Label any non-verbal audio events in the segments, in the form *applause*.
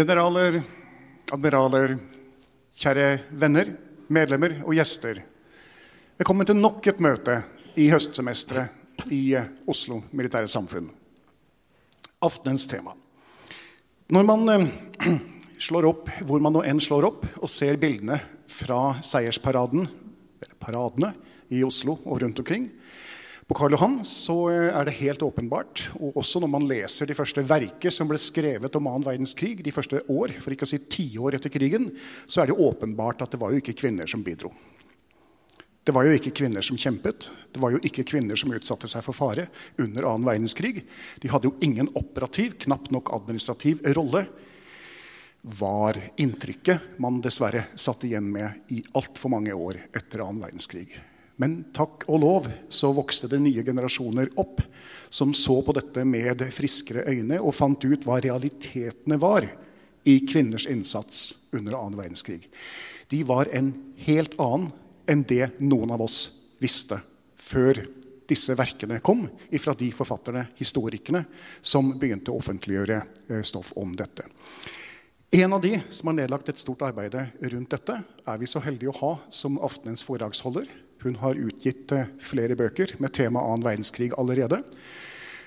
Generaler, admiraler, kjære venner, medlemmer og gjester. Velkommen til nok et møte i høstsemesteret i eh, Oslo Militære Samfunn. Aftenens tema. Når man eh, *clears throat* slår opp hvor man nå enn slår opp, og ser bildene fra seiersparaden, eller paradene, i Oslo og rundt omkring, på Karl Johan så eh, er det helt åpenbart, og også når man leser de første verker som ble skrevet om annen verdenskrig, de første år, for ikke å si tiår etter krigen, så er det åpenbart at det var jo ikke kvinner som bidro. Det var jo ikke kvinner som kjempet. Det var jo ikke kvinner som utsatte seg for fare under annen verdenskrig. De hadde jo ingen operativ, knapt nok administrativ rolle. Var inntrykket man dessverre satt igjen med i altfor mange år etter annen verdenskrig. Men takk og lov så vokste det nye generasjoner opp som så på dette med friskere øyne og fant ut hva realitetene var i kvinners innsats under annen verdenskrig. De var en helt annen enn det noen av oss visste før disse verkene kom fra de forfatterne, historikerne, som begynte å offentliggjøre eh, stoff om dette. En av de som har nedlagt et stort arbeid rundt dette, er vi så heldige å ha som aftenens foredragsholder. Hun har utgitt eh, flere bøker med tema annen verdenskrig allerede.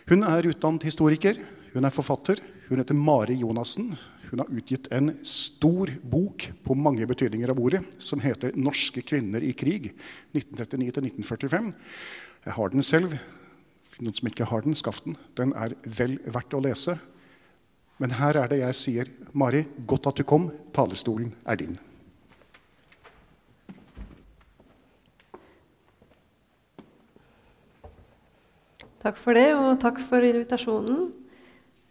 Hun er utdannet historiker, hun er forfatter. Hun heter Mari Jonassen. Hun har utgitt en stor bok på mange betydninger av ordet som heter 'Norske kvinner i krig 1939-1945'. Jeg har den selv. Noen som ikke har den, skaff den. Den er vel verdt å lese. Men her er det jeg sier, Mari, godt at du kom. Talestolen er din. Takk for det, og takk for invitasjonen.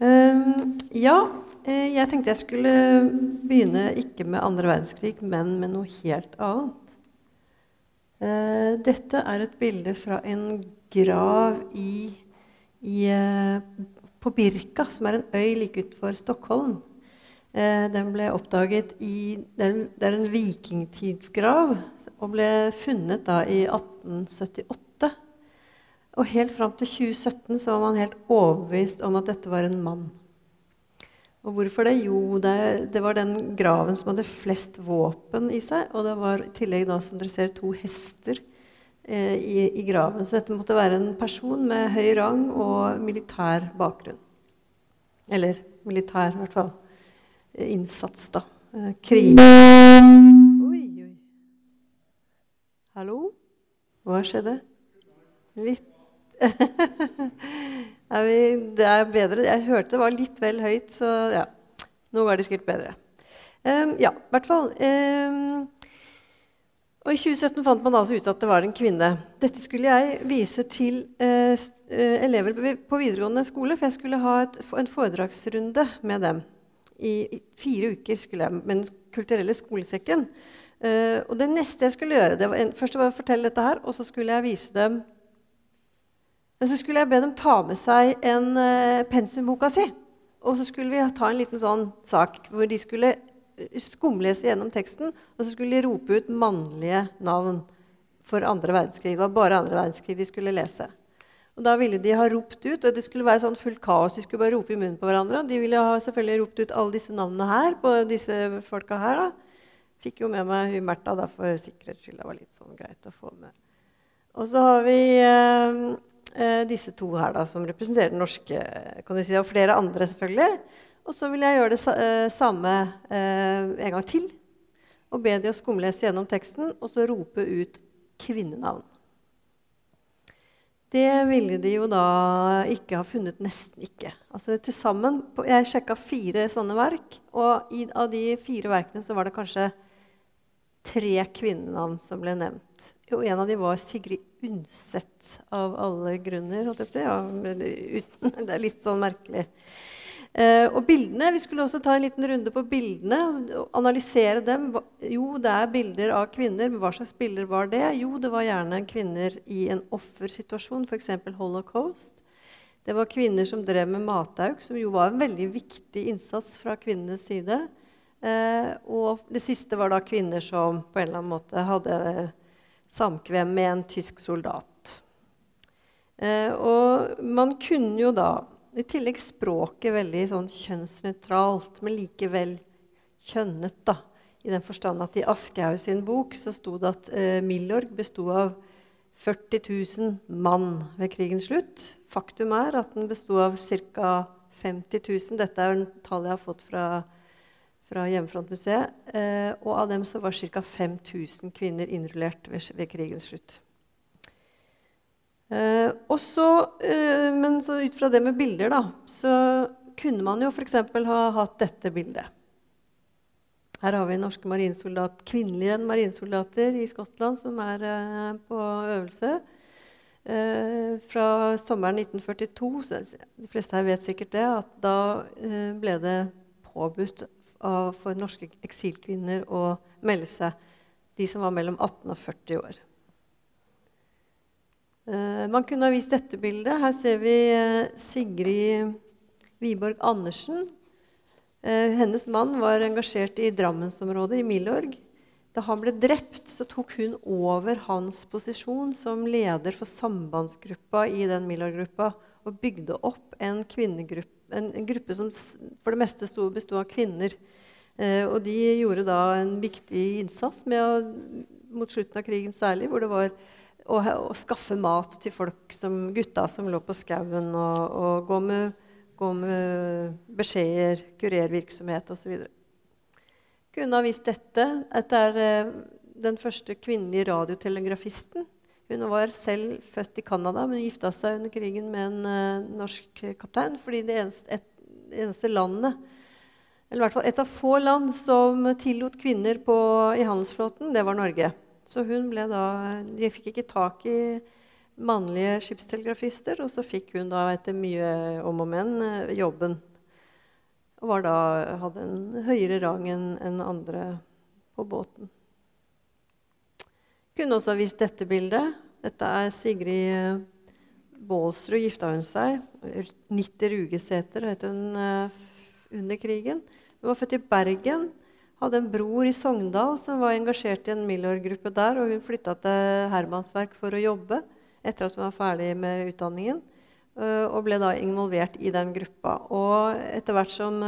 Um, ja, eh, jeg tenkte jeg skulle begynne ikke med andre verdenskrig, men med noe helt annet. Uh, dette er et bilde fra en grav i, i, uh, på Birka, som er en øy like utenfor Stockholm. Den ble oppdaget i Det er en vikingtidsgrav og ble funnet da i 1878. Og helt fram til 2017 så var man helt overbevist om at dette var en mann. Og hvorfor det? Jo, det, det, var den graven som hadde flest våpen i seg. Og det var i tillegg, da, som dere ser, to hester eh, i, i, graven. Så dette måtte være en person med høy rang og militær bakgrunn. Eller militær, i hvert fall. Eh, innsats, da. Eh, krig. Oi, oi. Hallo? Hva skjedde? Litt *laughs* det er bedre. Jeg hørte det var litt vel høyt, så ja. Nå var det sikkert bedre. Um, ja, i hvert fall. Um, og I 2017 fant man altså ut at det var en kvinne. Dette skulle jeg vise til uh, elever på videregående skole, for jeg skulle ha et, en foredragsrunde med dem. I, fire uker skulle jeg med Den kulturelle skolesekken. Uh, og det neste jeg skulle gjøre, det var først var å fortelle dette her, og så skulle jeg vise dem Men så skulle jeg be dem ta med seg en uh, pensumboka si. Og så skulle vi ta en liten sånn sak hvor de skulle skumlese gjennom teksten, og så skulle de rope ut mannlige navn for andre verdenskrig. Det var bare andre verdenskrig de skulle lese. Og Da ville de ha ropt ut, og det skulle være sånn fullt kaos. De skulle bare rope i munnen på hverandre. De ville ha selvfølgelig ropt ut alle disse navnene her på disse folka her. da. Fikk jo med meg hun Märtha for sikkerhets skyld. Det var litt sånn greit å få med. Og så har vi eh, eh, disse to her, da, som representerer den norske kan du si, Og flere andre, selvfølgelig. Og så vil jeg gjøre det eh, samme eh, en gang til. Og be de å skumlese gjennom teksten og så rope ut kvinnenavn. Det ville de jo da ikke ha funnet. Nesten ikke. Altså til sammen, Jeg sjekka fire sånne verk, og av de fire verkene så var det kanskje tre kvinnenavn som ble nevnt. Og en av dem var Sigrid Undset, av alle grunner. Ja, *laughs* det er litt sånn merkelig. Eh, og bildene, Vi skulle også ta en liten runde på bildene og analysere dem. Jo, det er bilder av kvinner, men hva slags bilder var det? Jo, det var gjerne kvinner i en offersituasjon, f.eks. holocaust. Det var kvinner som drev med matauk, som jo var en veldig viktig innsats fra kvinnenes side. Eh, og det siste var da kvinner som på en eller annen måte hadde samkvem med en tysk soldat. Eh, og man kunne jo da i tillegg språket veldig sånn kjønnsnøytralt, men likevel kjønnet. da, I den forstand at i Aschehoug sin bok så sto det at eh, Milorg besto av 40 000 mann ved krigens slutt. Faktum er at den besto av ca. 50 000. Dette er en tall jeg har fått fra, fra Hjemmefrontmuseet. Eh, og av dem så var ca. 5000 kvinner innrullert ved, ved krigens slutt. Eh, også, eh, men så ut fra det med bilder, da, så kunne man jo f.eks. ha hatt dette bildet. Her har vi norske marinsoldat, kvinnelige marinsoldater i Skottland som er på øvelse. Eh, fra sommeren 1942 De fleste her vet sikkert det, at da eh, ble det påbudt for norske eksilkvinner å melde seg, de som var mellom 18 og 40 år. Uh, man kunne ha vist dette bildet. Her ser vi uh, Sigrid Wiborg Andersen. Uh, hennes mann var engasjert i Drammensområdet, i Milorg. Da han ble drept, så tok hun over hans posisjon som leder for sambandsgruppa i den Milorg-gruppa og bygde opp en kvinnegruppe, en, en gruppe som for det meste bestod av kvinner. og de gjorde da en viktig innsats å, mot slutten av krigen særlig, hvor det var å, å skaffe mat til folk som gutta som lå på skauen, og, og gå, med, gå, med, beskjeder, kurervirksomhet osv. Kunne ha vist dette. etter er uh, den første kvinnelige radiotelegrafisten. Hun var selv født i Canada, men gifta seg under krigen med en uh, norsk kaptein. fordi det eneste, et, eneste landet eller i hvert fall et av få land som tillot kvinner på, i handelsflåten, det var Norge. Så hun ble da De fikk ikke tak i mannlige skipstelegrafister, og så fikk hun da etter mye om og men eh, jobben. Og da, hadde en høyere rang enn en andre på båten. Kunne også ha vist dette bildet. Dette er Sigrid eh, Baalsrud. Gifta hun seg. Nitter Rugesæter het hun uh, under krigen. Hun var født i Bergen hadde en bror i Sogndal som var engasjert i en Milorg-gruppe der. og Hun flytta til Hermansverk for å jobbe etter at hun var ferdig med utdanningen. Uh, og ble da involvert i den gruppa. Og etter hvert som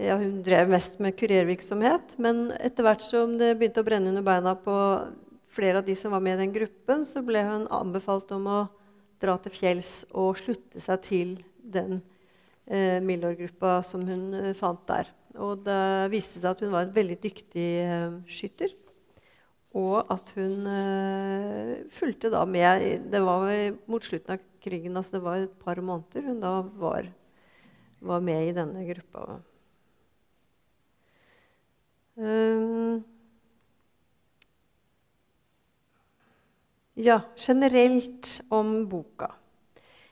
ja, Hun drev mest med kurervirksomhet, men etter hvert som det begynte å brenne under beina på flere av de som var med i den gruppen, så ble hun anbefalt om å dra til fjells og slutte seg til den eh, Milorg-gruppa som hun fant der. Og det viste seg at hun var en veldig dyktig eh, skytter. Og at hun eh, fulgte da med Det var mot slutten av krigen, altså det var et par måneder hun da var, var med i denne gruppa. Um, ja, generelt om boka,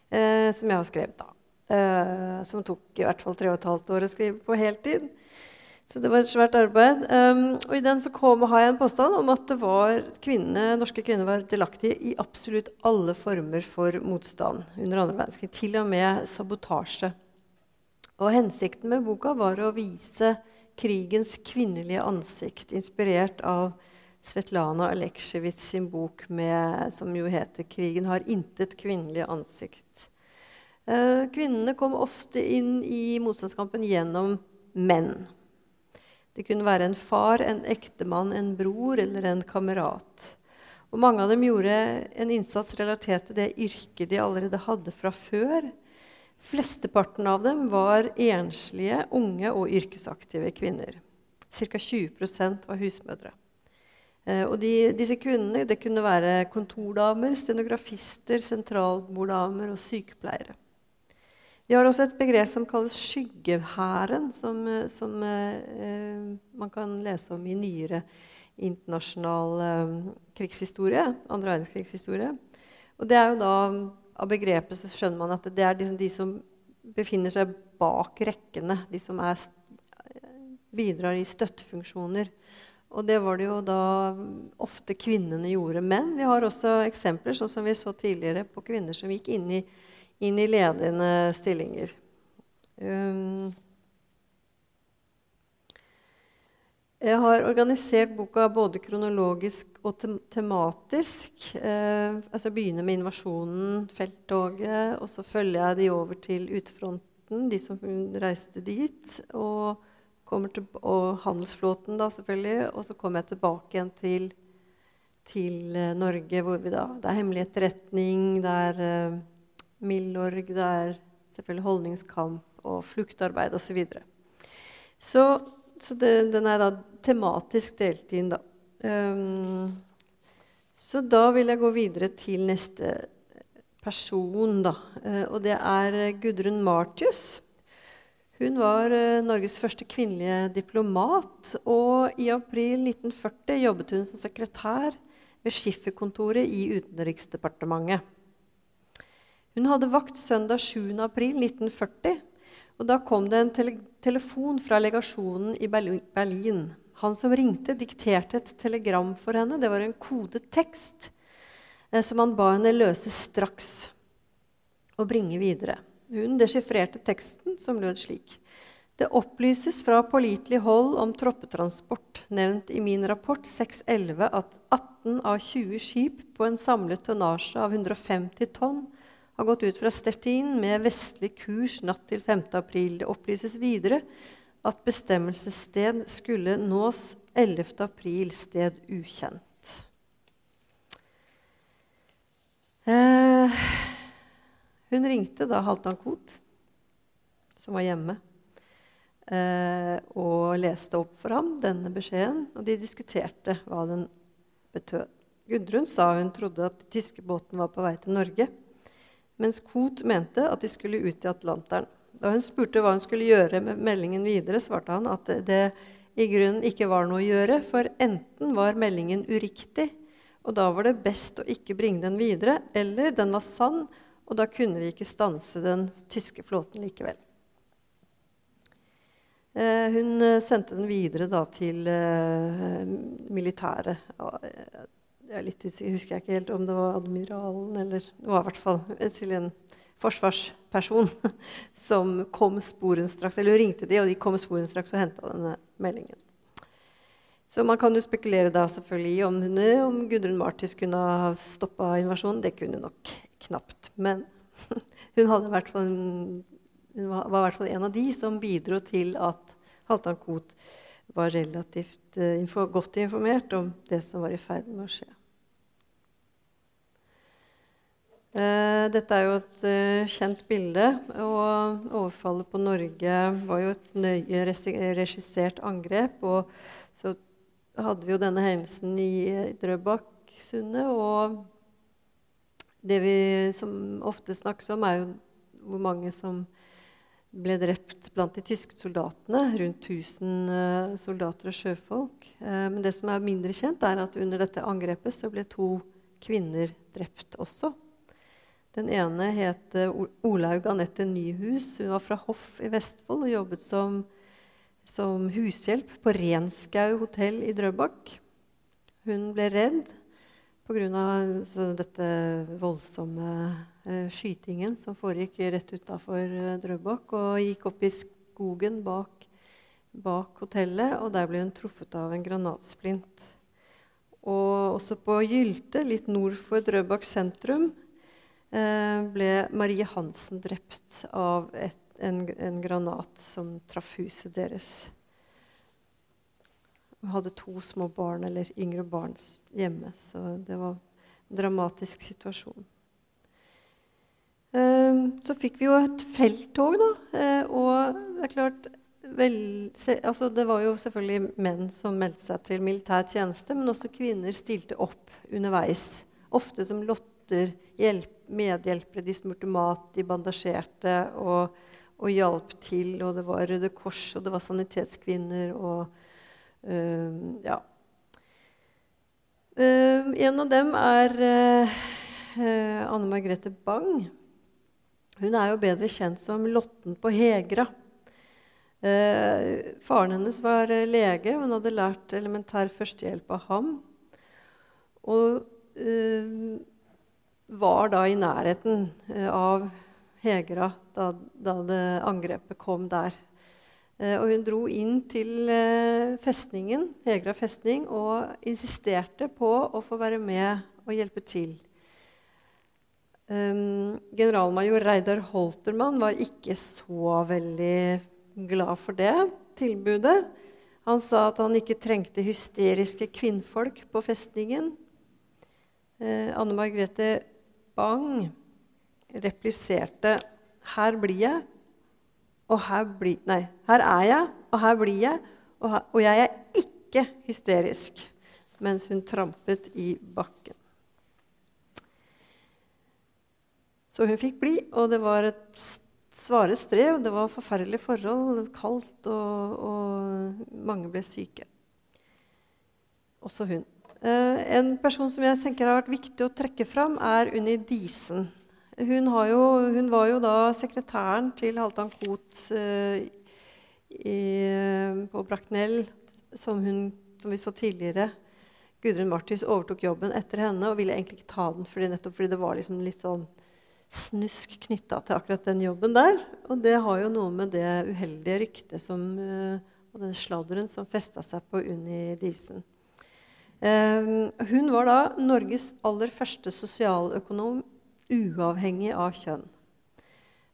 uh, som jeg har skrevet, da. Uh, som tok i hvert fall tre og et halvt år å skrive på heltid. Så det var et svært arbeid. Um, og i den så kom, har jeg en påstand om at var, kvinne, norske kvinner var delaktige i absolutt alle former for motstand under andre verdenskrig. Til og med sabotasje. Og hensikten med boka var å vise krigens kvinnelige ansikt, inspirert av Svetlana Aleksjevitsj sin bok med, som jo heter 'Krigen har intet kvinnelig ansikt'. Uh, kvinnene kom ofte inn i motstandskampen gjennom menn. Det kunne være en far, en ektemann, en bror eller en kamerat. Og mange av dem gjorde en innsats relatert til det yrket de allerede hadde fra før. Flesteparten av dem var enslige, unge og yrkesaktive kvinner. Ca. 20% var husmødre. Eh, og de, disse kvinnene det kunne være kontordamer, stenografister, sentralborddamer og sykepleiere. Vi har også et begrep som kalles skyggehæren, som, som eh, man kan lese om i nyere internasjonal eh, krigshistorie. andre verdenskrigshistorie. Og det er jo da, Av begrepet så skjønner man at det er liksom de som befinner seg bak rekkene. De som er, bidrar i støttefunksjoner. Og det var det jo da ofte kvinnene gjorde. Men vi har også eksempler, sånn som vi så tidligere, på kvinner som gikk inn i inn i ledende stillinger. Um, jeg har organisert boka både kronologisk og te tematisk. Eh, altså begynner med invasjonen, felttoget, og så følger jeg de over til utefronten, de som reiste dit. Og, til, og handelsflåten, da, selvfølgelig. Og så kommer jeg tilbake igjen til, til eh, Norge, hvor vi da, det er hemmelig etterretning, det er eh, Milorg, det er selvfølgelig holdningskamp og fluktarbeid osv. Så, videre. så så det, den er da tematisk delt inn, da. Um, så da vil jeg gå videre til neste person, da. Uh, og det er Gudrun Martius. Hun var uh, Norges første kvinnelige diplomat, og i april 1940 jobbet hun som sekretær ved Skifferkontoret i Utenriksdepartementet. Hun hadde vakt søndag 7. april 1940. Og da kom det en tele telefon fra legasjonen i Berlin. Han som ringte, dikterte et telegram for henne. Det var en kodet tekst eh, som han ba henne løse straks og bringe videre. Hun desifrerte teksten, som lød slik. Det opplyses fra pålitelig hold om troppetransport, nevnt i min rapport 611, at 18 av 20 skip på en samlet tonnasje av 150 tonn har gått ut fra Stettin med vestlig kurs natt til 5. april. Det opplyses videre at bestemmelsessted skulle nås 11. april, sted ukjent. Eh, hun ringte da Halvdan Koht, som var hjemme, eh, og leste opp for ham denne beskjeden. Og de diskuterte hva den betød. Gudrun sa hun trodde at den tyske båten var på vei til Norge mens Koht mente at de skulle ut i Atlanteren. Da hun spurte hva hun skulle gjøre med meldingen videre, svarte han at det i grunnen ikke var noe å gjøre, for enten var meldingen uriktig, og da var det best å ikke bringe den videre, eller den var sann, og da kunne vi ikke stanse den tyske flåten likevel. Eh, hun eh, sendte den videre da, til eh, militæret jeg, litt usikker, husker ikke helt om det var admiralen eller Det var i hvert fall til en forsvarsperson *laughs* som kom sporenstraks, eller ringte de, og de kom sporenstraks og henta denne meldingen. Så man kan jo spekulere da selvfølgelig om, hun, om Gudrun Martis kunne ha stoppa invasjonen. Det kunne hun nok knapt. Men *laughs* hun, hvert fall, hun var i hvert fall en av de som bidro til at Halvdan Koht var relativt uh, info, godt informert om det som var i ferd med å skje. Uh, dette er jo et uh, kjent bilde. Og overfallet på Norge var jo et nøye regissert angrep. Og så hadde vi jo denne hendelsen i Drøbaksundet. Og det vi som ofte snakkes om, er jo hvor mange som ble drept blant de tyske soldatene. Rundt 1000 uh, eh, soldater og sjøfolk. men det som er mindre kjent, er at under dette angrepet så ble to kvinner drept også. Den ene het Olaug Anette Nyhus. Hun var fra Hoff i Vestfold og jobbet som som hushjelp på Renskau hotell i Drøbak. Hun ble redd pga. dette voldsomme eh, skytingen som foregikk rett utafor eh, Drøbak, og gikk opp i skogen bak, bak, hotellet, og der ble hun truffet av en granatsplint. Og også på Gylte, litt nord for Drøbak sentrum, eh, ble Marie Hansen drept av et, en, en granat som traff huset deres. Hun hadde to små barn eller yngre barn hjemme, så det var en dramatisk situasjon. Um, så fikk vi jo et felttog, da. Uh, og det er klart vel, altså Det var jo selvfølgelig menn som meldte seg til militær tjeneste, men også kvinner stilte opp underveis. Ofte som lotter, hjelp, medhjelpere. De smurte mat, de bandasjerte og, og hjalp til. Og det var Røde Kors, og det var sanitetskvinner. og Uh, ja. Uh, en av dem er uh, Anne Margrethe Bang. Hun er jo bedre kjent som Lotten på Hegra. faren hennes var lege, og hun hadde lært elementær førstehjelp av ham. Og var da i nærheten av Hegra da, da det angrepet kom der. Eh, og hun dro inn til eh, festningen, Hegra festning og insisterte på å få være med og hjelpe til. Um, generalmajor Reidar Holtermann var ikke så veldig glad for det tilbudet. Han sa at han ikke trengte hysteriske kvinnfolk på festningen. Anne Margrethe Bang repliserte her blir jeg og her, bli, nei, her er jeg, og her blir jeg, og, her, og jeg er ikke hysterisk. Mens hun trampet i bakken. Så hun fikk bli, og det var et svare strev. Det var forferdelige forhold, kaldt, og, og mange ble syke. Også hun. Eh, en person som jeg tenker har vært viktig å trekke fram, er Unni Disen. Hun, jo, hun, var jo da sekretæren til Halvdan Koht uh, på Bracknell, som, som, vi så tidligere. Gudrun Martys overtok jobben etter henne og ville egentlig ikke ta den fordi, nettopp fordi det var liksom litt sånn snusk knytta til akkurat den jobben der. Og det har jo noe med det uheldige ryktet som, uh, og den sladderen som festa seg på Unni Disen. Um, hun var da Norges aller første sosialøkonom uavhengig av kjønn.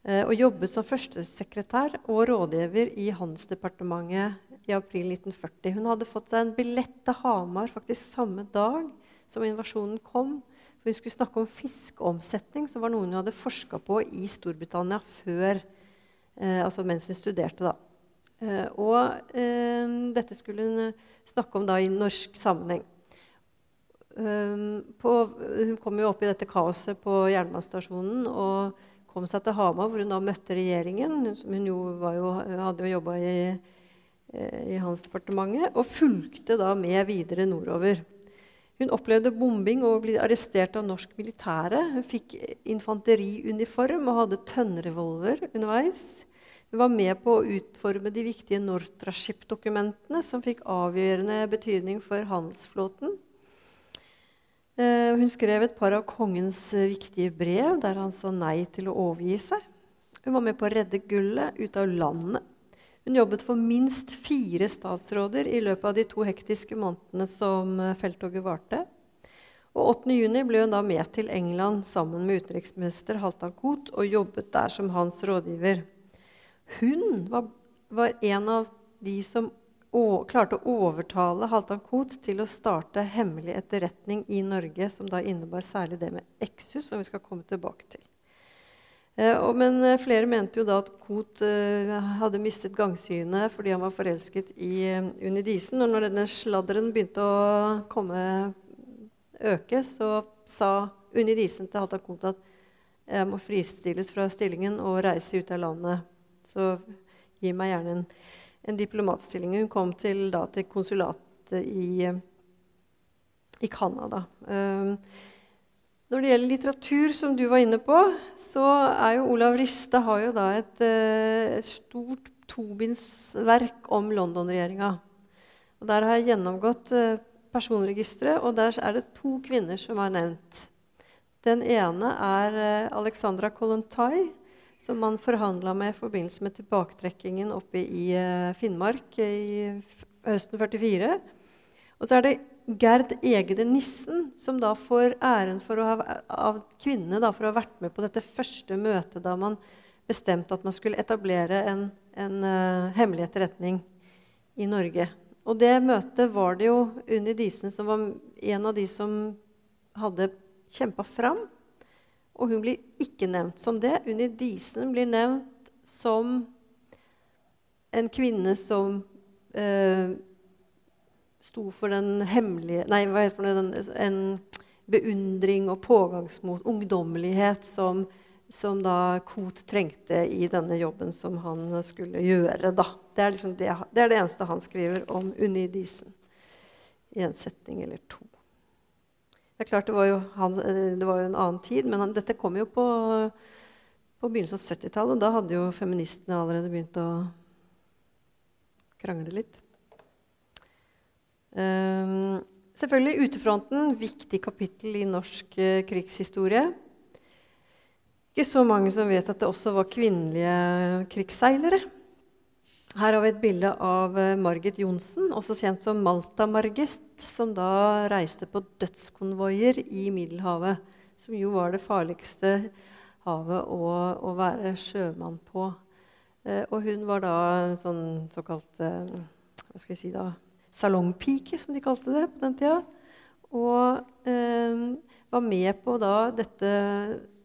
Eh, og jobbet som førstesekretær og rådgiver i Handelsdepartementet i april 1940. Hun hadde fått seg en billett til Hamar faktisk samme dag som invasjonen kom. For hun skulle snakke om fiskeomsetning, som var noe hun hadde forska på i Storbritannia før, eh, altså mens hun studerte. da. Eh, og eh, dette skulle hun snakke om da i norsk sammenheng. Um, på, hun kom jo opp i dette kaoset på jernbanestasjonen og kom seg til Hamar, hvor hun da møtte regjeringen. Hun jo jo, hadde jo jobba i, eh, i Handelsdepartementet og fulgte da med videre nordover. Hun opplevde bombing og ble arrestert av norsk militære. Hun fikk infanteriuniform og hadde tønnrevolver underveis. Hun var med på å utforme de viktige Nortraship-dokumentene, som fikk avgjørende betydning for handelsflåten. Uh, hun skrev et par av kongens uh, viktige brev der han sa nei til å overgi seg. Hun var med på å redde gullet ut av landet. Hun jobbet for minst fire statsråder i løpet av de to hektiske månedene som uh, felttoget varte. Og 8.6 ble hun da med til England sammen med utenriksminister Halvdan Koht og jobbet der som hans rådgiver. Hun var, var en av de som klarte å overtale Halvdan Koht til å starte hemmelig etterretning i Norge, som da innebar særlig det med Exus, som vi skal komme tilbake til. Eh, og, men eh, flere mente jo da at Koht eh, hadde mistet gangsynet fordi han var forelsket i eh, Unni Disen. Og når denne sladderen begynte å komme, øke, så sa Unni Disen til Halvdan Koht at jeg må fristilles fra stillingen og reise ut av landet. Så gi meg gjerne en en diplomatstilling. Hun kom til, da, til konsulatet i, i Canada. Um, når det gjelder litteratur, som du var inne på, så er jo Olav Riste har jo da et, uh, stort tobindsverk om London-regjeringa. Der har jeg gjennomgått uh, personregisteret, og der er det to kvinner som er nevnt. Den ene er uh, Alexandra Kollontai, som man forhandla med i forbindelse med tilbaketrekkingen oppe i uh, Finnmark i høsten 44. Og så er det Gerd Egede Nissen, som da får æren ha, av kvinnene da, for å ha vært med på dette første møtet da man bestemte at man skulle etablere en, en uh, hemmelig etterretning i Norge. Og det møtet var det jo Unni Disen som var en av de som hadde kjempa fram. Og hun blir ikke nevnt som det. Unni Disen blir nevnt som en kvinne som eh, sto for den hemmelige Nei, hva heter det? En beundring og pågangsmot, ungdommelighet, som, som da Koht trengte i denne jobben som han skulle gjøre. Da. Det, er liksom det, det, er det eneste han skriver om Unni Disen. I en setning eller to. Det er klart det var jo, han, det var jo en annen tid, men han, dette kom jo på, på begynnelsen av 70-tallet. Da hadde jo feministene allerede begynt å krangle litt. Um, selvfølgelig Utefronten, viktig kapittel i norsk uh, krigshistorie. Ikke så mange som vet at det også var kvinnelige krigsseilere. Her har vi et bilde av uh, Margit Johnsen, også kjent som Malta-Margit, som da reiste på dødskonvoier i Middelhavet, som jo var det farligste havet å, å være sjømann på. Eh, og hun var da en sånn såkalt Hva skal vi si da salongpike, som de kalte det på den tida. Og eh, var med på da dette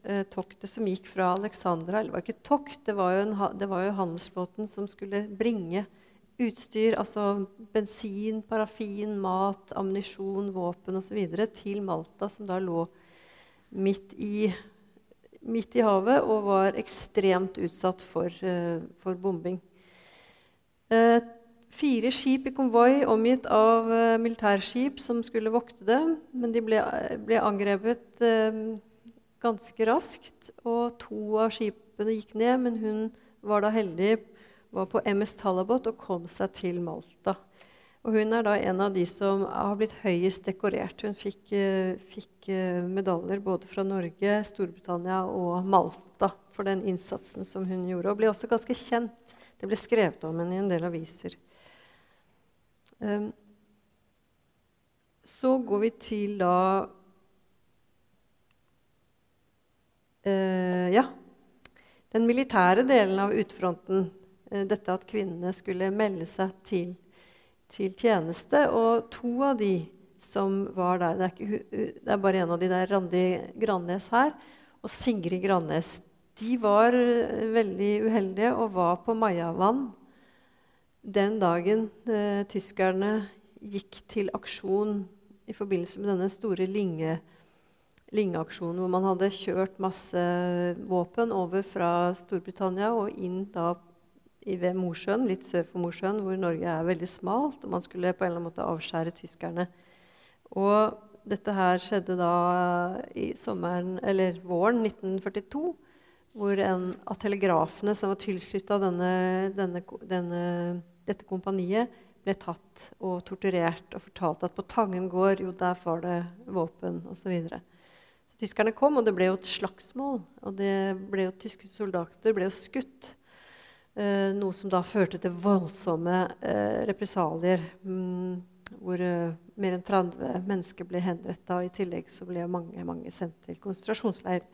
eh, toktet som gikk fra Alexandra. Eller det var ikke tokt, det var en, det var jo handelsflåten som skulle bringe utstyr, altså bensin, parafin, mat, ammunisjon, våpen osv. til Malta, som da lå midt i, midt i, havet og var ekstremt utsatt for, eh, for bombing. Eh, fire skip i konvoi omgitt av uh, militærskip som skulle vokte det. Men de ble, ble angrepet uh, ganske raskt, og to av skipene gikk ned. Men hun var da heldig, var på MS Talabot og kom seg til Malta. Og hun er da en av de som har blitt høyest dekorert. Hun fikk, uh, fikk medaljer både fra Norge, Storbritannia og Malta for den innsatsen som hun gjorde. Og ble også ganske kjent. Det ble skrevet om henne i en del aviser. Um, så går vi til da uh, Ja. Den militære delen av utfronten. Uh, dette at kvinnene skulle melde seg til, til, tjeneste. Og to av de som var der Det er, ikke, det er bare en av de der, Randi Grannes her, og Sigrid Grannes. De var uh, veldig uheldige og var på Majavann den dagen eh, tyskerne gikk til aksjon i forbindelse med denne store Linge, Linge-aksjonen, hvor man hadde kjørt masse våpen over fra Storbritannia og inn da ved Mosjøen, litt sør for Mosjøen, hvor Norge er veldig smalt, og man skulle på en eller annen måte avskjære tyskerne. Og dette her skjedde da i sommeren, eller våren 1942 hvor en av telegrafene som var tilslutta dette kompaniet, ble tatt og torturert og fortalt at på Tangen gård jo, der var det våpen osv. Videre. så tyskerne kom, og det ble jo et slagsmål. Og det ble jo, tyske soldater ble jo skutt. Eh, noe som da førte til voldsomme eh, represalier. Mm, hvor eh, mer enn 30 mennesker ble henretta. I tillegg så ble mange, mange sendt til konsentrasjonsleir.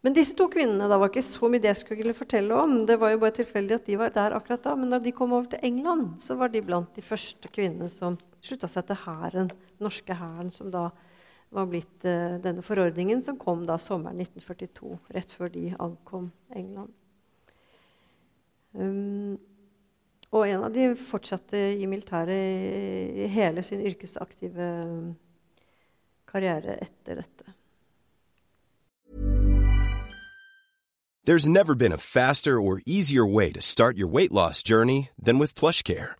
Men disse to kvinnene da var ikke så mye det jeg skulle fortelle om. Det var jo bare tilfeldig at de var der akkurat da. Men da de kom over til England, så var de blant de første kvinnene som slutta seg til hæren, den norske hæren, som da var blitt uh, denne forordningen som kom da sommeren 1942, rett før de ankom England. Um, og en av de fortsatte i militæret i hele sin yrkesaktive karriere etter dette. There's never been a faster or easier way to start your weight loss journey than with PlushCare.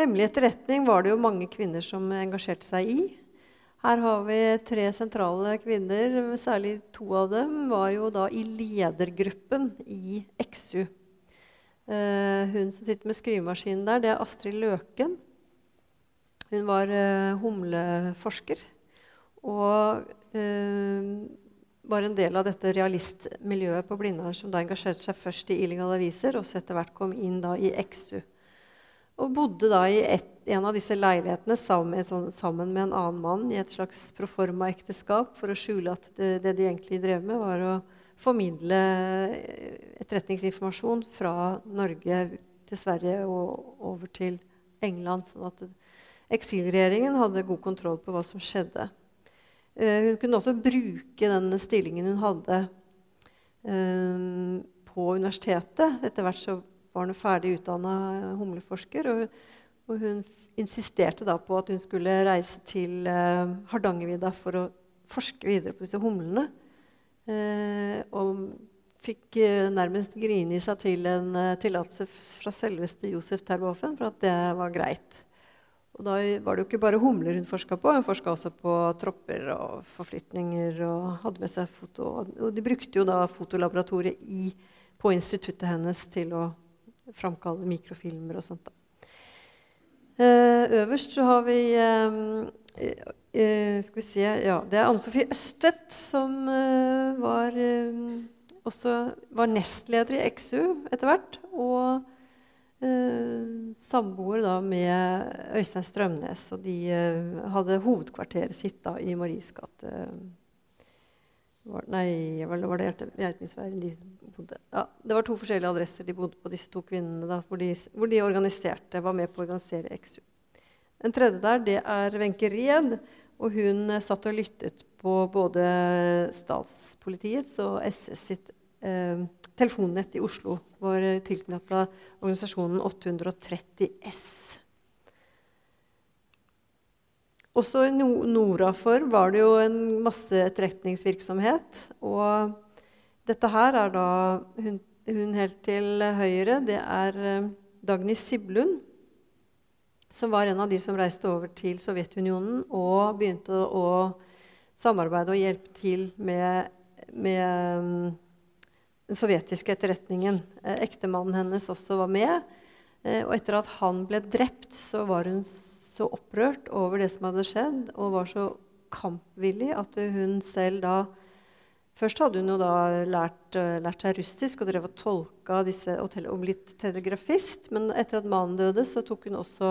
Hemmelig etterretning var det jo mange kvinner som engasjerte seg i. Her har vi tre sentrale kvinner. Særlig to av dem var jo da i ledergruppen i XU. Uh, hun som sitter med skrivemaskinen der, det er Astrid Løken. Hun var uh, humleforsker og uh, var en del av dette realistmiljøet på Blindern som da engasjerte seg først i illegale aviser, og så etter hvert kom inn da i XU. Og bodde da i et, en av disse leilighetene sammen sammen med, en annen mann i et slags proforma-ekteskap for å skjule at det, det, de egentlig drev med, var å formidle etterretningsinformasjon fra Norge til Sverige og over til England. Sånn at eksilregjeringen hadde god kontroll på hva som skjedde. Uh, hun kunne også bruke den stillingen hun hadde uh, på universitetet. Etter hvert så var hun ferdig utdanna humleforsker. Og, og, hun insisterte da på at hun skulle reise til eh, Hardangervidda for å forske videre på disse humlene. Eh, og fikk eh, nærmest grine i seg til en eh, tillatelse fra selveste Josef Terboven for at det var greit. Og da var det jo ikke bare humler hun forska på, hun forska også på tropper og forflytninger. Og hadde med seg foto. Og de brukte jo da fotolaboratoriet i, på instituttet hennes til å framkalle mikrofilmer og sånt. Uh, øverst så har vi um, uh, Skal vi se Ja, det er Anne Sofie Østvedt som uh, var også var nestleder i XU etter hvert. Og samboer da med Øystein Strømnes. Og de hadde hovedkvarteret sitt da i Maries gate var, nei, var det Geitmyrsveien de bodde ja, Det var to forskjellige adresser de bodde på, disse to kvinnene. Da, hvor, de, hvor, de, organiserte, var med på å organisere XU. Den tredje der det er Wenche Ried. Og hun satt og lyttet på både statspolitiets og SS sitt eh, telefonnett i Oslo. Var tilknytta organisasjonen 830 S. Også i Norafor var det jo en masse etterretningsvirksomhet. Og dette her er da hun, hun helt til høyre. Det er uh, Dagny Siblund, som var en av de som reiste over til Sovjetunionen og begynte å, å samarbeide og hjelpe til med, med um, den sovjetiske etterretningen. Eh, ektemannen hennes også var med. Eh, og etter at han ble drept, så var hun så opprørt over det som hadde skjedd, og var så kampvillig at hun selv da Først hadde hun jo da lært, uh, lært seg russisk og drev og tolka disse, og, tele, og blitt telegrafist. Men etter at mannen døde, så tok hun også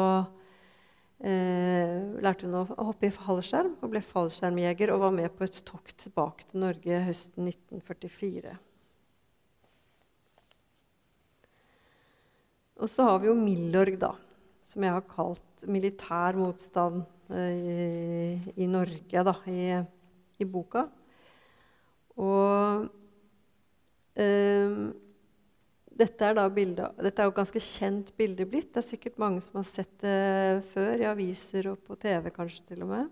eh, lærte hun å hoppe i fallskjerm og ble fallskjermjeger og var med på et tokt tilbake til Norge høsten 1944. Og så har vi jo Milorg, da, som jeg har kalt militær motstand eh, i, i, Norge da, i, i boka. Og eh, dette er, bildet, dette er jo ganske kjent bilde blitt. Det er sikkert mange som har sett det før i aviser og på TV. kanskje til og med.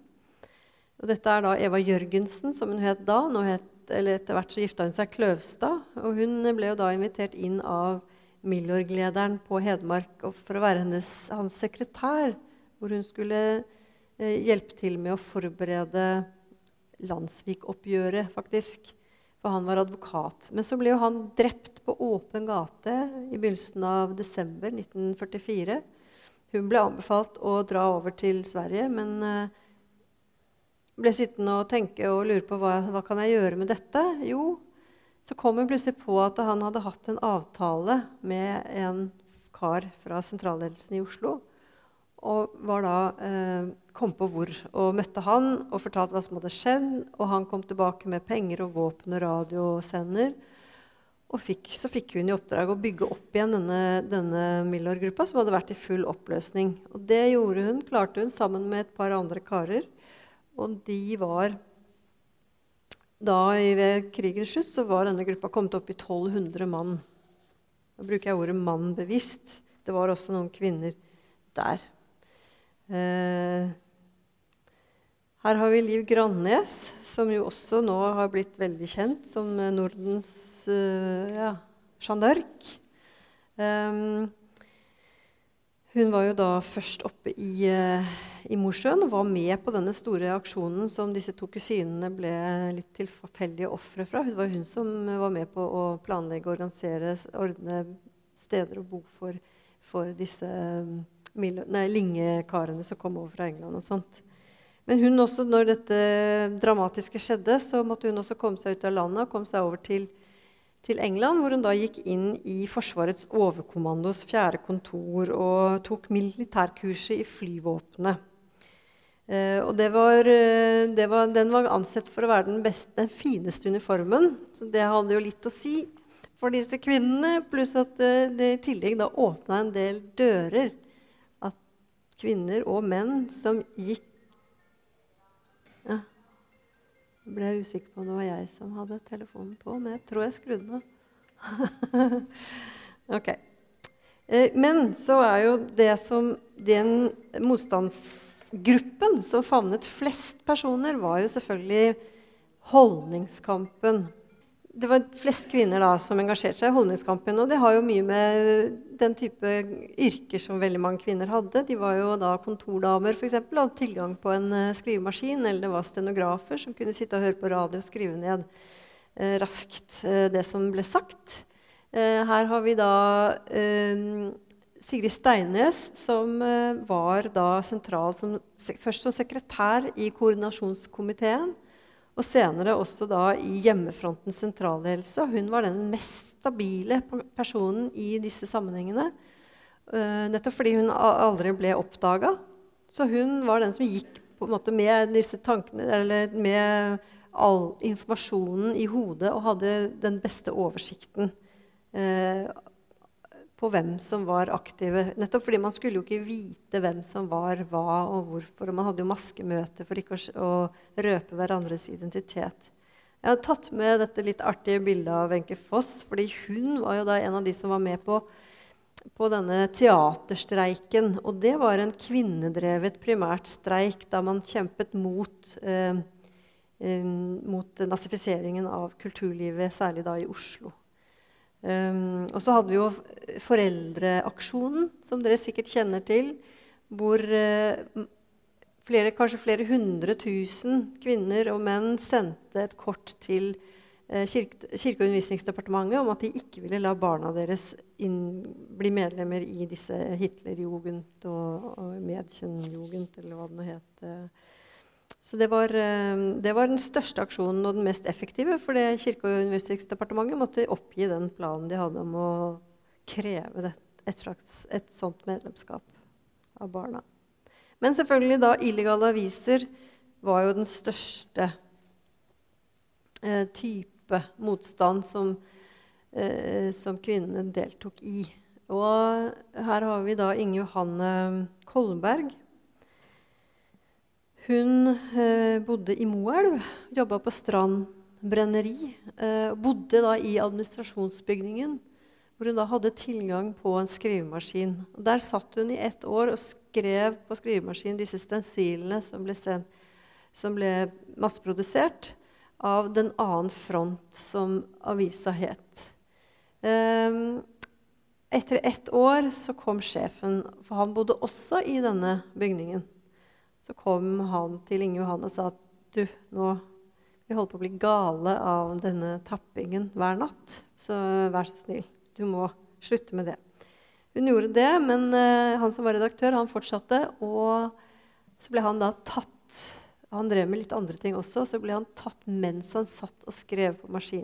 Og dette er da Eva Jørgensen, som hun het da. Het, eller etter hvert så gifta hun seg Kløvstad. Og hun ble jo da invitert inn av Milorg-lederen på Hedmark for å være hennes, hans sekretær. Hvor hun skulle eh, hjelpe til med å forberede Landsvik-oppgjøret, faktisk. For han var advokat. Men så ble jo han drept på åpen gate i begynnelsen av desember 1944. Hun ble anbefalt å dra over til Sverige, men eh, ble sittende og tenke og lure på hva, hva kan jeg gjøre med dette. Jo, Så kom hun plutselig på at han hadde hatt en avtale med en kar fra sentralledelsen i Oslo. Og da, eh, kom på hvor og møtte han og fortalte hva som hadde skjedd. Og han kom tilbake med penger og våpen og radiosender. Og fikk, så fikk hun i oppdrag å bygge opp igjen denne, denne Milorg-gruppa, som hadde vært i full oppløsning. Og det gjorde hun, klarte hun sammen med et par andre karer. Og de var da Ved krigens slutt så var denne gruppa kommet opp i 1200 mann. Da bruker jeg ordet 'mann' bevisst. Det var også noen kvinner der. Eh, her har vi Liv Grannes, som jo også nå har blitt veldig kjent som Nordens uh, ja, Jeanne d'Arc. Um, hun var jo da først oppe i, uh, i Mosjøen og var med på denne store aksjonen som disse to kusinene ble litt tilfeldige ofre fra. Hun var hun som var med på å planlegge, organisere, ordne steder å bo for, for disse um, Linge-karene som kom over fra England og sånt. Men hun også, når dette dramatiske skjedde, så måtte hun også komme seg ut av landet og komme seg over til til England, hvor hun da gikk inn i Forsvarets overkommandos fjerde kontor og tok militærkurset i flyvåpenet. Eh, og det var, eh, det var, den var ansett for å være den, beste, den, fineste uniformen. Så det hadde jo litt å si for disse kvinnene. Pluss at det, det i tillegg da åpna en del dører. At kvinner og menn som gikk ble jeg usikker på om det var jeg som hadde telefonen på, men jeg tror jeg skrudde den av. *laughs* ok. Eh, men så er jo det som den motstandsgruppen som favnet flest personer, var jo selvfølgelig holdningskampen det var flest kvinner da, som engasjerte seg i holdningskampen. Og det har jo mye med den type yrker som veldig mange kvinner hadde. De var jo da kontordamer eksempel, og hadde tilgang på en uh, skrivemaskin. Eller det var stenografer som kunne sitte og høre på radio og skrive ned eh, raskt eh, det som ble sagt. her har vi da Sigrid Steines, som var da sentral som, først som sekretær i koordinasjonskomiteen. Og senere også da i Hjemmefrontens sentralledelse. Hun var den mest stabile personen i disse sammenhengene. Uh, nettopp fordi hun aldri ble oppdaga. Så hun var den som gikk med disse tankene, eller med all informasjonen i hodet og hadde den beste oversikten. Uh, på hvem som var aktive. Nettopp fordi man skulle jo ikke vite hvem som var hva og hvorfor. Og man hadde jo maskemøter for ikke å, å røpe hverandres identitet. Jeg har tatt med dette litt artige bildet av Wenche Foss, fordi hun var jo da en av de som var med på, på denne teaterstreiken. Og det var en kvinnedrevet primært streik da man kjempet mot, eh, eh, mot nazifiseringen av kulturlivet, særlig da i Oslo. Um, og så hadde vi jo Foreldreaksjonen, som dere sikkert kjenner til. Hvor uh, flere, kanskje flere hundre tusen kvinner og menn sendte et kort til uh, kirke, kirke- og undervisningsdepartementet om at de ikke ville la barna deres inn, bli medlemmer i disse Hitlerjugend og, og Mädchenjugend, eller hva det nå het. Så det var, eh, det var, den største aksjonen og den mest effektive. For Kirke- og undervisningsdepartementet måtte oppgi den planen de hadde om å kreve det, et, slags, et sånt medlemskap av barna. Men selvfølgelig da illegale aviser var jo den største eh, type motstand som, eh, som kvinnene deltok i. Og her har vi da Inge Johanne Kolberg hun eh, bodde i Moelv, jobba på Strand brenneri. Eh, bodde da i administrasjonsbygningen, hvor hun da hadde tilgang på en skrivemaskin. Og der satt hun i ett år og skrev på skrivemaskin disse stensilene som ble, sen, som ble masseprodusert av Den annen front, som avisa het. Eh, etter ett år så kom sjefen, for han bodde også i denne bygningen. Så kom han til Inge Johan og sa at du, nå vi holder på å bli gale av denne tappingen hver natt. Så vær så snill, du må slutte med det. Hun gjorde det, men uh, han som var redaktør, han fortsatte. Og så ble han da tatt Han drev med litt andre ting også. Så ble han tatt mens han satt og skrev på maskin.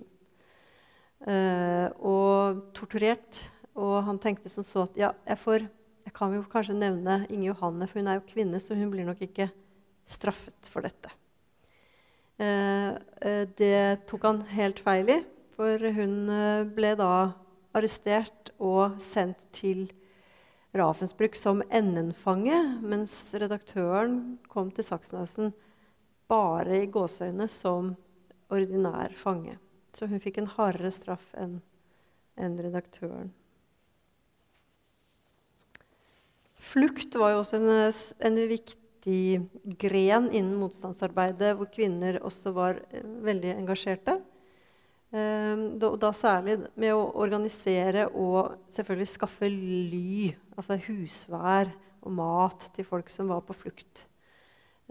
Uh, og torturert. Og han tenkte som så at ja, jeg, får, kan jo kanskje nevne Inge Johanne, for hun er jo kvinne, så hun blir nok ikke straffet for dette. Eh, eh, det tok han helt feil i, for hun eh, ble da arrestert og sendt til Ravensbrück som NN-fange, mens redaktøren kom til Sachsenhausen bare i gåseøyne som ordinær fange. Så hun fikk en hardere straff enn en redaktøren. Flukt var jo også en, en viktig gren innen motstandsarbeidet, hvor kvinner også var eh, veldig engasjerte. Eh, da, da, særlig med å organisere og selvfølgelig skaffe ly, altså husvær og mat til folk som var på flukt.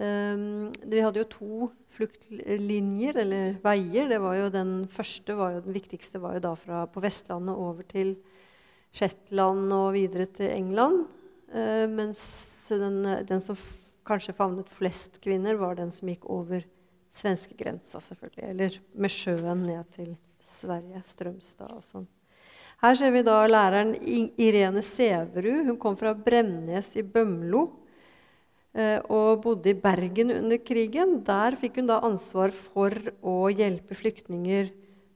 Um, vi hadde jo to fluktlinjer, eller veier. Den første, var jo, den viktigste, var jo da fra på Vestlandet over til Shetland og videre til England. Uh, mens den, den som kanskje favnet flest kvinner, var den som gikk over svenskegrensa, selvfølgelig. Eller med sjøen ned til Sverige, Strømstad og sånn. Her ser vi da læreren Irene Sæverud. Hun kom fra Bremnes i Bømlo eh, og bodde i Bergen under krigen. Der fikk hun da ansvar for å hjelpe flyktninger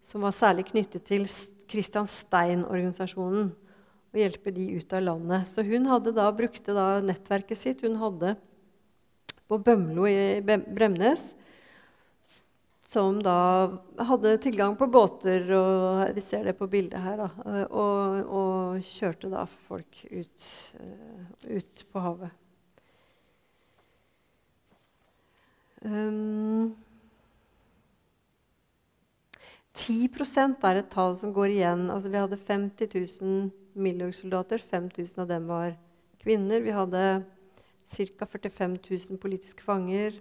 som var særlig knyttet til Christian Stein-organisasjonen. Og hjelpe de ut av landet. Så hun da, brukte da nettverket sitt. Hun hadde på Bømlo i Bremnes. Som da hadde tilgang på båter, og vi ser det på bildet her. Da, og, og, kjørte da folk ut, uh, ut på havet. Um, 10% er et tall som går igjen. Altså, vi hadde 50 000 Milorg-soldater. 5000 av dem var kvinner. Vi hadde ca. 45 000 politiske fanger.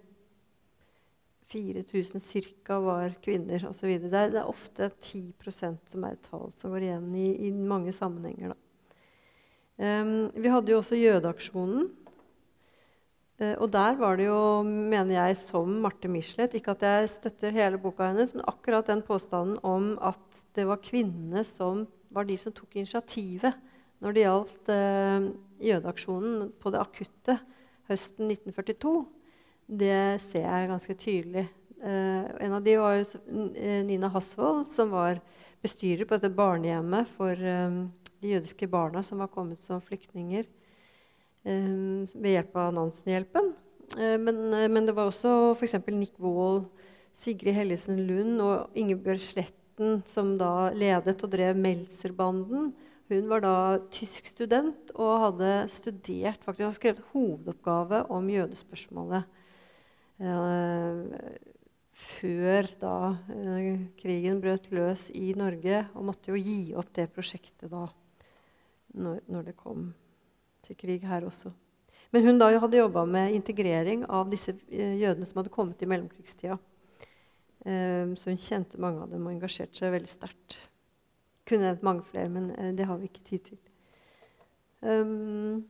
4000 ca. var kvinner osv. Det, er, det er ofte 10% som er et tall som går igjen i, i mange sammenhenger. Um, vi hadde jo også jødeaksjonen. Uh, og der var det jo, mener jeg, som Marte Michelet Ikke at jeg støtter hele boka hennes, men akkurat den påstanden om at det var kvinnene som var de som tok initiativet når det gjaldt eh, jødeaksjonen på det akutte høsten 1942, det ser jeg ganske tydelig. Eh, en av de var eh, Nina Hasvold, som var bestyrer på dette barnehjemmet for eh, de jødiske barna som var kommet som flyktninger um, ved hjelp av Nansen-hjelpen. Uh, men, men, det var også f.eks. Nick Wold, Sigrid Hellesen Lund og Ingebjørg Sletten som da ledet og drev Meltzerbanden hun var da tysk student og hadde studert, faktisk, hadde skrevet hovedoppgave om jødespørsmålet eh, før da eh, krigen brøt løs i Norge, og måtte jo gi opp det prosjektet da når, når det kom til krig her også. Men hun da hadde jobba med integrering av disse eh, jødene som hadde kommet i mellomkrigstida. Eh, så hun kjente mange av dem og engasjerte seg veldig sterkt. Kunne nevnt mange flere, men eh, det har vi ikke tid til. Um,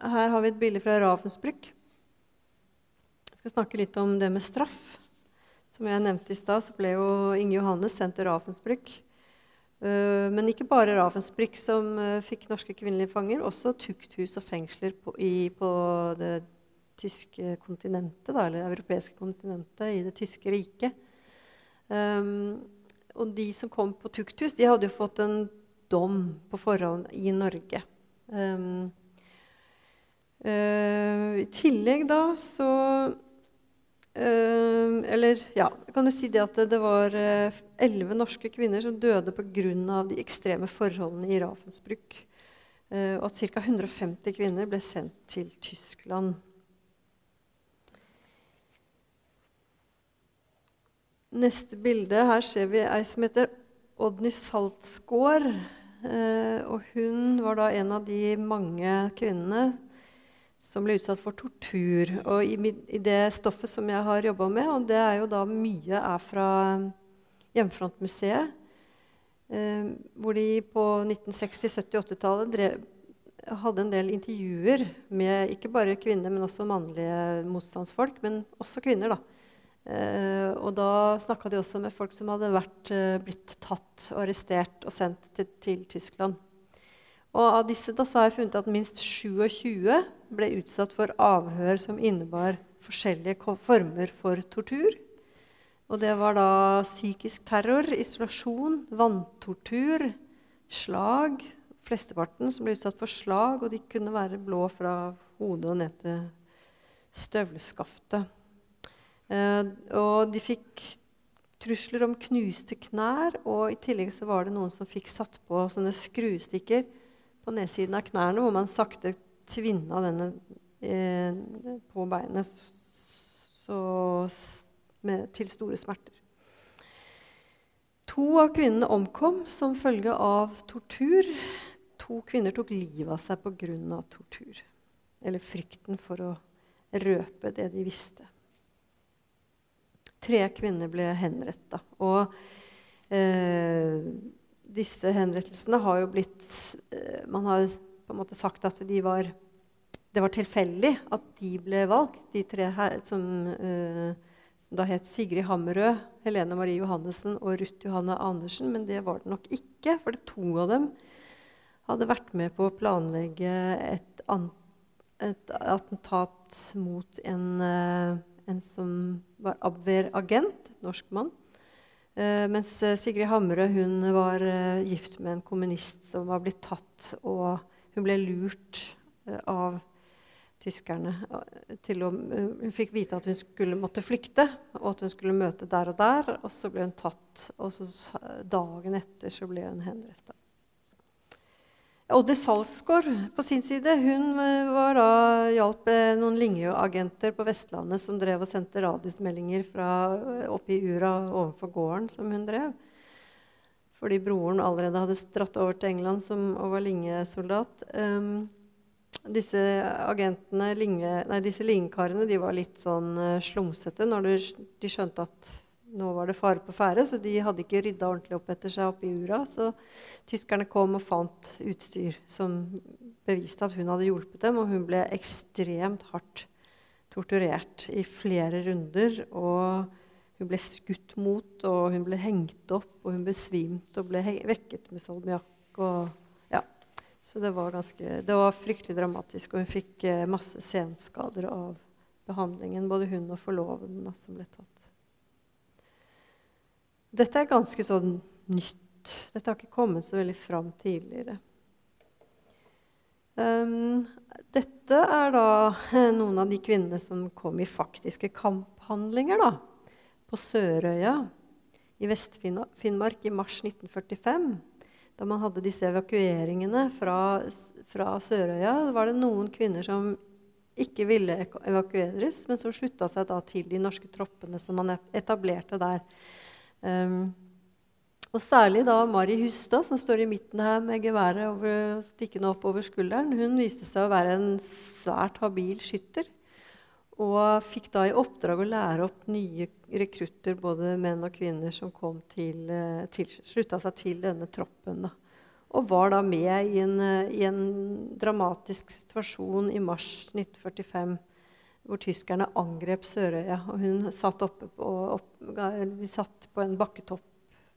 her har vi et bilde fra Ravensbrück. Jeg skal snakke litt om det med straff. Som jeg nevnte i stad, så ble jo Inge Johannes sendt til Ravensbrück. Uh, men ikke bare Ravensbrück som uh, fikk norske kvinnelige fanger. Også tukthus og fengsler på, i, på det tyske kontinentet, da, eller europeiske kontinentet, i det tyske riket. Um, og de som kom på tukthus, de hadde jo fått en dom på forhånd i Norge. Um, uh, I tillegg da så uh, Eller ja, kan du si det at det, det var eh, elleve uh, norske kvinner som døde pga. de ekstreme forholdene i Ravensbrück. Uh, og at ca. 150 kvinner ble sendt til Tyskland. Neste bilde. Her ser vi ei som heter Odny Saltsgaard. Eh, og hun var da en av de mange kvinnene som ble utsatt for tortur. Og i, i det stoffet som jeg har jobba med, og det er jo da mye er fra Hjemmefrontmuseet, eh, hvor de på 1960-, 70-, 80-tallet hadde en del intervjuer med ikke bare kvinner, men også mannlige motstandsfolk, men også kvinner. da Eh, og da snakka de også med folk som hadde vært, eh, blitt tatt og arrestert og sendt til, til Tyskland. Og av disse da, har jeg funnet at minst 27 ble utsatt for avhør som innebar forskjellige former for tortur. Og det var da psykisk terror, isolasjon, vanntortur, slag. Flesteparten som ble utsatt for slag, og de kunne være blå fra hodet og ned til støvleskaftet. Eh, og de fikk trusler om knuste knær, og i tillegg så var det noen som fikk satt på sånne skruestikker på nedsiden av knærne, hvor man sakte tvinna denne eh, på beinet så, med, til store smerter. To av kvinnene omkom som følge av tortur. To kvinner tok livet av seg pga. tortur. Eller frykten for å røpe det de visste. Tre kvinner ble henretta. Og eh, disse henrettelsene har jo blitt eh, Man har på en måte sagt at de var, det var tilfeldig at de ble valgt, de tre her, som, eh, som da het Sigrid Hammerød, Helene Marie Johannessen og Ruth Johanne Andersen. Men det var det nok ikke, for det to av dem hadde vært med på å planlegge et, et attentat mot en, uh, en som var Abwehr-agent, norsk mann. Uh, mens uh, Sigrid Hamre hun var gift med en kommunist som var blitt tatt. Og hun ble lurt av tyskerne å Hun fikk vite at hun skulle måtte flykte, og at hun skulle møte der og der. Og så ble hun tatt, og dagen etter så ble hun henretta. Odde Salsgaard på sin side hun var da, hjalp noen Lingø-agenter på Vestlandet som drev og sendte radiosmeldinger fra oppe i ura overfor gården som hun drev. Fordi broren allerede hadde dratt over til England som, og var Linge-soldat. Um, disse agentene, Linge, nei, disse Linge-karene de var litt sånn slumsete når de skjønte at nå var det fare på ferde, så de hadde ikke rydda ordentlig opp etter seg oppe i ura. Så tyskerne kom og fant utstyr som beviste at hun hadde hjulpet dem. Og hun ble ekstremt hardt torturert i flere runder. Og hun ble skutt mot, og hun ble hengt opp, og hun besvimte og ble vekket med salmiakk. Ja. Så det var, ganske, det var fryktelig dramatisk, og hun fikk eh, masse senskader av behandlingen. Både hun og forloveden som ble tatt. Dette er ganske sånn nytt. Dette har ikke kommet så veldig fram tidligere. Um, dette er da *laughs* noen av de kvinnene som kom i faktiske kamphandlinger da, på Sørøya i Vest-Finnmark i mars 1945. Da man hadde disse evakueringene fra, fra Sørøya, var det noen kvinner som ikke ville evakueres, men som slutta seg til de norske troppene som man etablerte der. Um, og særlig da Mari Hustad, som står i midten her med geværet over, stikkende opp over skulderen. Hun viste seg å være en svært habil skytter. Og fikk da i oppdrag å lære opp nye rekrutter, både menn og kvinner, som til, eh, til, slutta seg til denne troppen. Da. Og var da med i en, eh, i en dramatisk situasjon i mars 1945 hvor tyskerne angrep Sørøya. Og hun satt, oppe på, opp, de satt på en bakketopp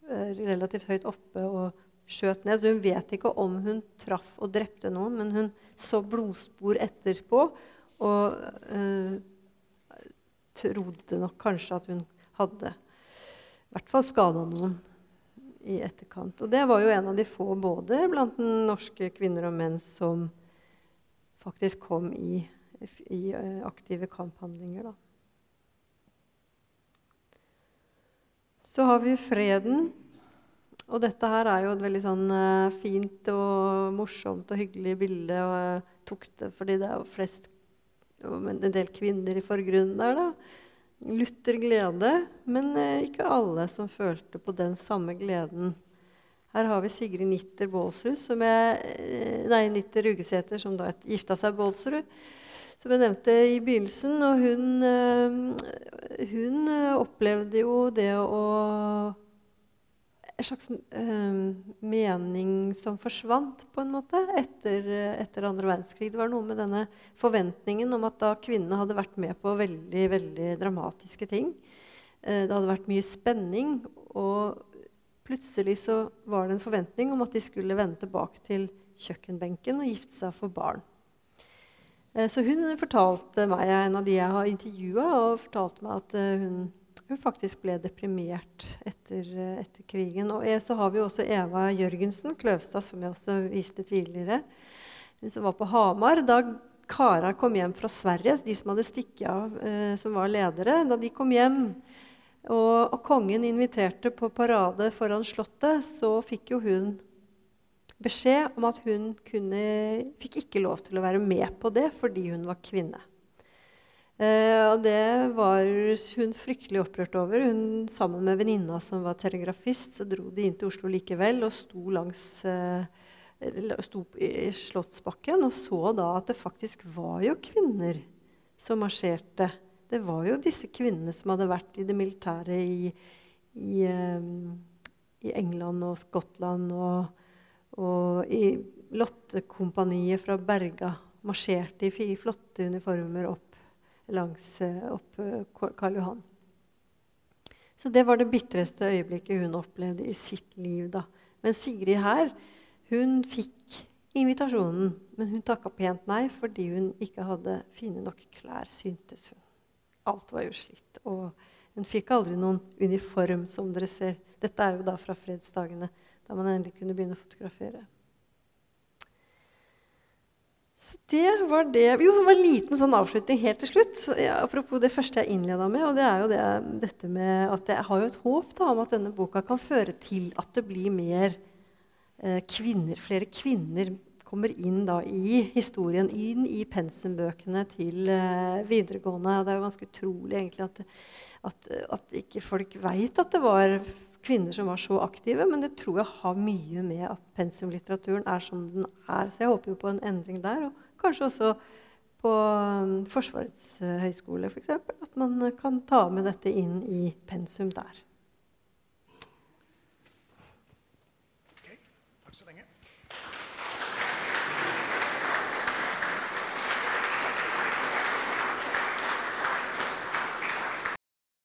eh, relativt høyt oppe og skjøt ned. Så hun vet ikke om hun traff og drepte noen, men hun så blodspor etterpå og eh, trodde nok kanskje at hun hadde i hvert fall skada noen i etterkant. Og det var jo en av de få både blant norske kvinner og menn som faktisk kom i i eh, aktive kamphandlinger. Da. Så har vi freden. Og dette her er jo et veldig sånn uh, fint og morsomt og hyggelig bilde. Og jeg tok det fordi det er flest en del kvinner i forgrunnen der. da. Lutter glede, men ikke alle som følte på den samme gleden. Her har vi Sigrid Nitter Bålsrud, som jeg, nei, Nitter Rugesæter, som da gifta seg Bålsrud som jeg nevnte i begynnelsen. Og hun, eh, hun eh, opplevde jo det å En slags uh, mening som forsvant på en måte etter, etter andre verdenskrig. Det var noe med denne forventningen om at da kvinnene hadde vært med på veldig, veldig dramatiske ting. Eh, det hadde vært mye spenning, og plutselig så var det en forventning om at de skulle vende tilbake til kjøkkenbenken og gifte seg for barn. Eh, så hun fortalte meg, en av de jeg har intervjua, og fortalte meg at eh, hun, hun, faktisk ble deprimert etter, etter krigen. Og så har vi også Eva Jørgensen Kløvstad, som jeg også viste tidligere. Hun som var på Hamar. Da kara kom hjem fra Sverige, de som hadde stikket av, eh, som var ledere, da de kom hjem og, og, kongen inviterte på parade foran Slottet, så fikk jo hun beskjed om at hun kunne, fikk ikke lov til å være med på det fordi hun var kvinne. Eh, og det var hun fryktelig opprørt over. Hun, sammen med venninna som var telegrafist, så dro de inn til Oslo likevel og sto langs eh, sto i Slottsbakken og så da at det faktisk var jo kvinner som marsjerte det var jo disse kvinnene som hadde vært i det militære i, i, um, i England og Skottland og, og i Lottekompaniet fra Berga. Marsjerte i flotte uniformer opp langs eh, opp eh, Karl Johan. Så det var det bitreste øyeblikket hun opplevde i sitt liv. da. Men Sigrid her, hun fikk invitasjonen, men hun takka pent nei fordi hun ikke hadde fine nok klær, syntes hun. Alt var jo slitt. Og hun fikk aldri noen uniform, som dere ser. Dette er jo da fra fredsdagene, da man endelig kunne begynne å fotografere. Så det var det. Jo, det var en liten sånn avslutning helt til slutt. Ja, apropos det første jeg innleda med. og det er jo det, dette med at Jeg har jo et håp da, om at denne boka kan føre til at det blir mer eh, kvinner, flere kvinner kommer inn da i historien, inn i pensumbøkene til eh, videregående. Det er jo ganske utrolig egentlig at, at, at ikke folk veit at det var kvinner som var så aktive, men det tror jeg har mye med at pensumlitteraturen er som den er. Så jeg håper jo på en endring der. Og kanskje også på um, Forsvarets uh, høgskole, f.eks. At man kan ta med dette inn i pensum der.